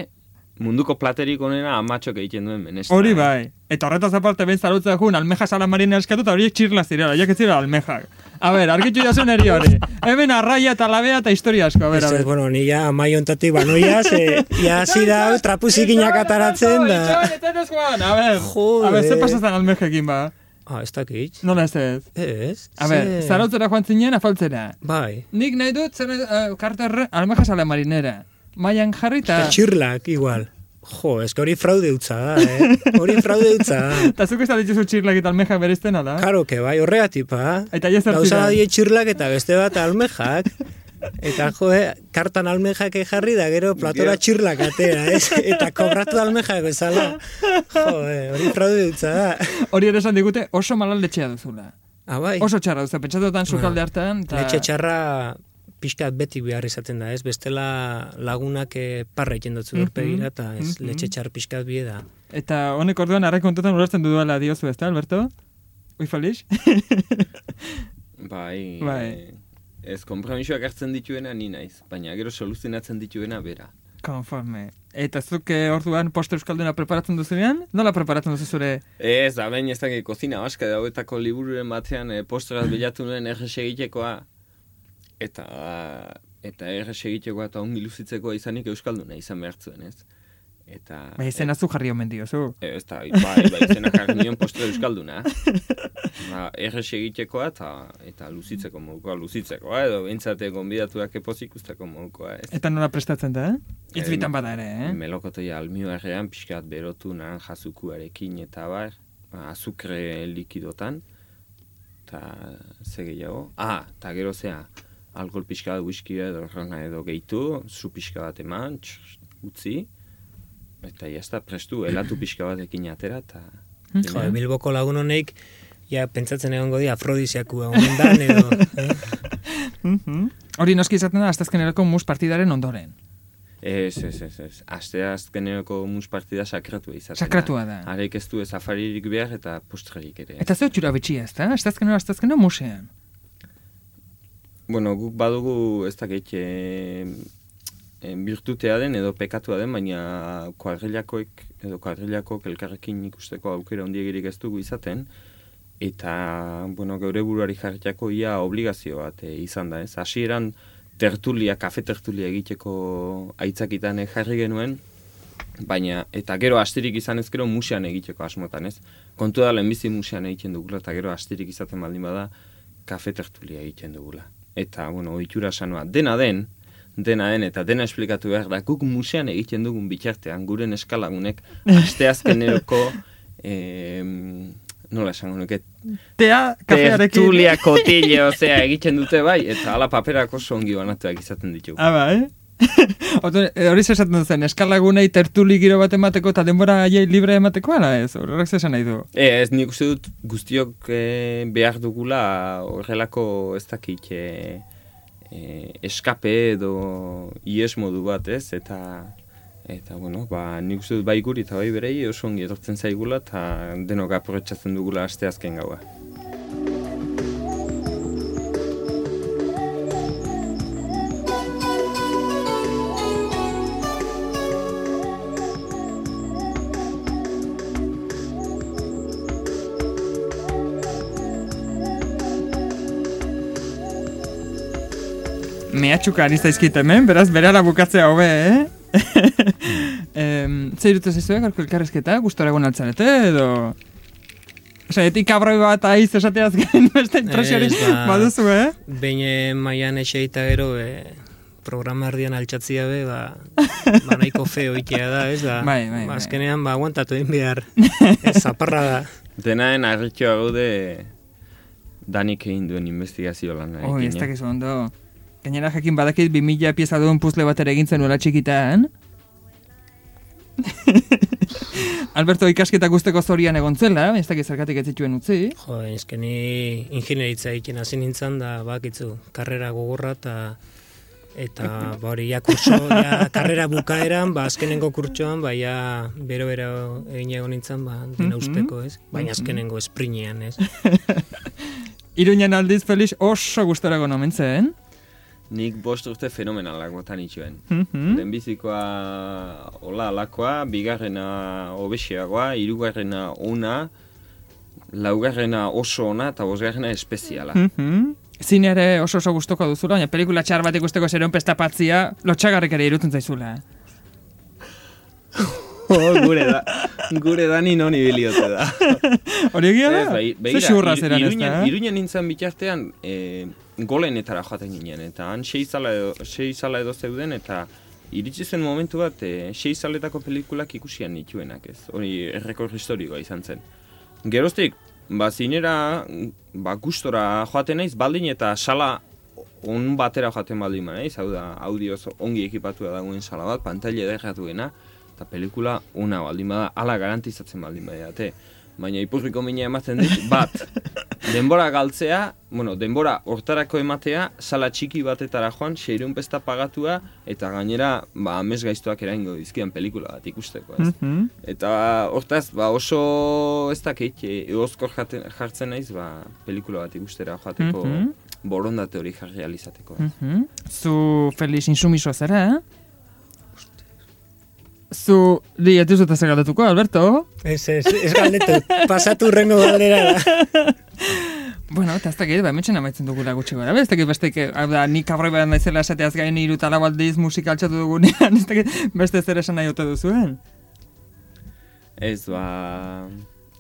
munduko platerik onena amatxok egiten duen menestra. Hori bai. Eta horretaz aparte ben zarutza jun almeja salamarina eskatu eta horiek txirla zirela, jak ez almejak. A ber, argitxu jasun eri hori. Hemen arraia eta labea eta historia asko, a ber, a ber. bueno, ni ja amai ontatik banoia, ze, ja zira trapuzikinak ataratzen da. A ber, Jode. a ber, ze pasazan almejekin ba? Ah, ez dakit. Nola ez ez? Ez. A ber, ze- zarautzera joan zinen afaltzera. Bai. Nik nahi dut, zer uh, karter almeja salamarinera. Maian jarri eta... Txirlak, igual. Jo, ez que hori fraude utza da, eh? Hori fraude utza da. Eta zuk ez da dituzu txirlak eta almejak bereizten ala? Karo, que bai, horregatik, pa. Eta ja zer Gauza ziren? die txirlak eta beste bat almejak. Eta jo, eh, kartan almejak jarri da gero platora txirlak atera, ez? Eta kobratu almejak bezala. Jo, eh, hori fraude utza da. Hori ere esan digute oso malaldetxea duzula. Ah, bai. Oso txarra duzu, pentsatutan sukalde hartan. Ta... Letxe txarra pixkat betik behar izaten da, ez? Bestela lagunak eh, parra egiten dutzu Mhm, urpegira, eta ez mhm. letxe txar pixkat bie da. Eta honek orduan arrai kontutan ulertzen duela diozu, ezta, Alberto? Ui, Felix? Bai, Bai. e, ez kompromisoak hartzen dituena ni naiz, baina gero soluzionatzen dituena bera. Konforme. Eta zuk eh, orduan poste euskalduna preparatzen duzunean? Nola preparatzen duzu zure? Ez, da behin ez dakit kozina baska dauetako libururen batean e, postraz bilatu nuen egitekoa, eta eta errez egitekoa eta ongi luzitzekoa izanik euskalduna izan behar zuen, ez? Eta... Ba, izena zu jarri omen diozu. E, ez da, bai, bai, izena jarri nion postre euskalduna. Ba, errez egitekoa eta, eta luzitzeko modukoa, luzitzekoa, edo bintzate gonbidatuak epoz ikusteko modukoa, ez? Eta nola prestatzen da, eh? Itz Eh, bitan bada ere, eh? Melokotoia almioarrean pixkat berotu nahan jazukuarekin eta bar, ba, azukre likidotan, eta ze gehiago. Ah, eta gero zea, alkohol pixka bat, whisky edo edo gehitu, zu pixka bat eman, tx, utzi, eta jazta prestu, elatu pixka batekin atera, eta... Jo, Bilboko lagun honek, ja, pentsatzen egongo di afrodiziakua omen dan, edo... eh? Mhm. Hori noski izaten da, astazkenerako mus partidaren ondoren. Ez, ez, ez, ez. Aste azkeneroko mus partida sakratua izaten da. Sakratua da. Arek ez du ez afaririk behar eta postrerik ere. Eta zeu txura betxia, ez da? Astazkenero, astazkenero musean. Bueno, guk badugu ez dakit e, eh, birtutea den edo pekatua den, baina kuadrilakoek edo kuadrilakoek elkarrekin ikusteko aukera ondiegirik ez dugu izaten, eta, bueno, geure buruari jarriako ia obligazio bat eh, izan da, ez? Hasieran tertulia, kafe tertulia egiteko aitzakitan eh, jarri genuen, baina, eta gero astirik izan ez gero musean egiteko asmotan, ez? Kontu da lehenbizi musean egiten dugula, eta gero astirik izaten baldin bada, kafe tertulia egiten dugula. Eta, bueno, ohitura sanoa, dena den, dena den, eta dena esplikatu behar da, guk musean egiten dugun bitartean, guren eskalagunek, asteazkeneroko, em, nola esango nuke, Tea, kafearekin. tertulia kotile, osea, egiten dute bai, eta ala paperak oso ongi banatuak izaten ditugu. Ah, bai? Oto, e, hori zesaten zen, eskalagunei tertuli giro bat emateko eta denbora haiei libre emateko, ala ez? Horrek zesan nahi du. E, ez nik uste dut guztiok eh, behar dugula horrelako ez dakit e, e, eskape edo ies modu bat ez, eta eta bueno, ba, nik uste dut bai guri eta bai berei oso ongi etortzen zaigula eta denok aprobetsatzen dugula aste azken gaua. Mehatxuka ari zaizkit hemen, beraz berara bukatzea hobe, eh? em, ze irutez ez zuek, gaurko elkarrezketa, gustora egon altzarete, edo... Osa, etik kabroi bat aiz esateaz gain beste impresiori Ez, ba- baduzu, eh? Behin eh, maian ese eta gero, e, programa erdian altxatzia be, ba, ba nahiko feo ikea da, ez da? Bai, bai, Ba, bai. azkenean, ba, aguantatu egin behar. ez, zaparra da. Denaen arritxoa gaude danik egin duen investigazio lana. Oi, ez dakizu ondo. Gainera jakin badakit 2000 pieza duen puzle bat ere egin zenuela txikitan. Alberto ikasketa guzteko zorian egon zela, ez dakit zergatik ez zituen utzi. Jo, eskeni ingenieritza egiten hasi nintzen da, bakitzu, karrera gogorra eta eta ba hori ja kurso, ja karrera bukaeran, ba azkenengo kurtsoan, ba ja bero-bero egin egon nintzen, ba dena Mhm. usteko, ez? Baina azkenengo esprinean, ez? Iruñan aldiz Felix oso gustora egon omen zen. Nik bost urte fenomenalak botan itxuen. Mhm. Lehenbizikoa hola alakoa, bigarrena obesiagoa, hirugarrena ona, laugarrena oso ona eta bosgarrena espeziala. Mhm. Zine ere oso oso gustoko duzula, baina pelikula txar bat ikusteko zeron pestapatzia lotxagarrik ere irutzen zaizula. Oh, gure da, gure dani non ibiliote da. Hori egia da? Bai, Ze xurra zeran ez da? Iruñan nintzen bitartean e, golenetara joaten ginen, eta han sei zala edo, sei zala edo zeuden, eta iritsi zen momentu bat, e, sei zaletako pelikulak ikusian nituenak, ez? Hori errekor historikoa izan zen. Geroztik, ba, zinera, ba, gustora joaten naiz, baldin eta sala on batera joaten baldin naiz, hau da, audioz ongi ekipatua dagoen sala bat, pantaila ederratuena, eta pelikula una baldin bada, ala garantizatzen baldin badate. Baina ipurriko mina ematen dit, bat, denbora galtzea, bueno, denbora hortarako ematea, sala txiki batetara joan, seireun pesta pagatua, eta gainera, ba, amez gaiztoak eraingo dizkian pelikula bat ikusteko, ez? Mhm. Eta hortaz, ba, oso ez dakit, e, egozkor jaten- jartzen naiz, ba, pelikula bat ikustera joateko Mhm. borondate hori jarri alizateko. ez? Mhm. Zu Felix insumiso zara, eh? Zu, di, ez duzut ez galdatuko, Alberto? Ez, ez, ez galdetu, pasatu urrengo galdera da. Bueno, eta ez dakit, ba, hemetxen amaitzen dugula gutxi gara, ez dakit beste, hau da, nik kabroi bat naizela esateaz gain hiru eta lau aldiz musika altxatu dugunean, ez dakit beste zer esan nahi ote duzuen. Ez, ba,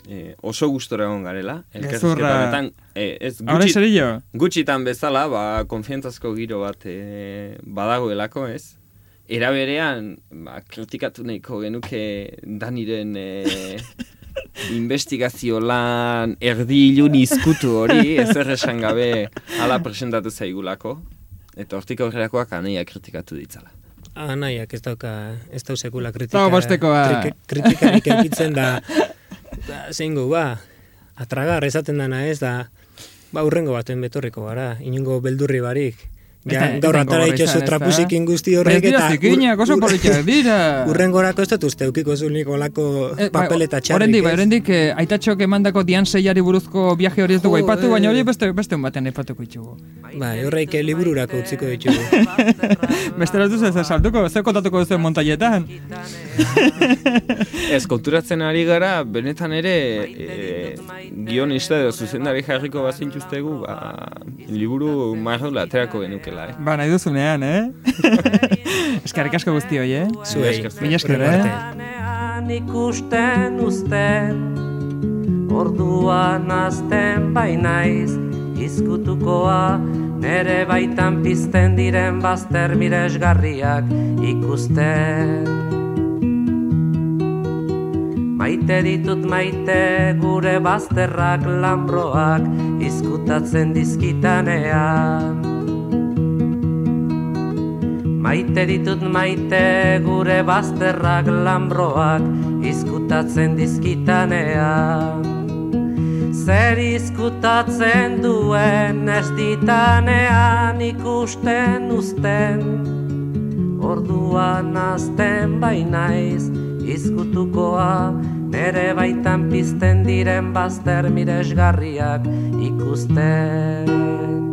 e, oso gustora egon garela, Gezurra. elkarrizketa honetan, e, ez, gutxi, gutxitan bezala, ba, konfiantzazko giro bat e, badagoelako, ez? Era berean, ba, kritikatu nahiko genuke Daniren e, investigazio lan erdi ilun izkutu hori, ez esan gabe ala presentatu zaigulako. Eta hortik aurrerakoak anaia kritikatu ditzala. Nahiak ez dauka, ez dau sekula kritika. Dago bostekoa. krik- Kritikarik eukitzen da, da zeingo, ba, atragar esaten dana ez da, ba, urrengo baten betorriko gara, inungo beldurri barik. Ez Ja, ez gaur atara gogorra itxozu izan, ez da? trapusikin guzti Ez horrek dira eta... zikinak, oso politak dira. Urrengorako ez dut uste, eukiko zunik olako Eh, bai, papeleta txarrik, Oraindik, bai, ez? oraindik eh, aitatxok emandako dian seiari buruzko viaje hori ez dugu aipatu, eh. baina hori beste beste un batean aipatuko ditugu. Bai, horreik eh, libururako utziko ditugu. Bestela ez duzu ez saltuko, zer kontatuko duzu montaietan. Ez, konturatzen ari gara, benetan ere, e, guionista edo zuzendari jarriko bazintuztegu, ba, liburu marrola aterako genukela, eh? Ba, nahi duzunean, eh? Eskerrik asko guzti hoi, eh? Zuei, Mila esker, eh? ikusten uzten Orduan azten bainaiz Izkutukoa Nere baitan pizten diren bazter miresgarriak ikusten Maite ditut maite gure bazterrak lambroak izkutatzen dizkitanean Maite ditut maite gure bazterrak lambroak izkutatzen dizkitanean. Zer izkutatzen duen ez ditanean ikusten uzten. Orduan azten bainaiz izkutukoa Nere baitan pizten diren bazter miresgarriak ikusten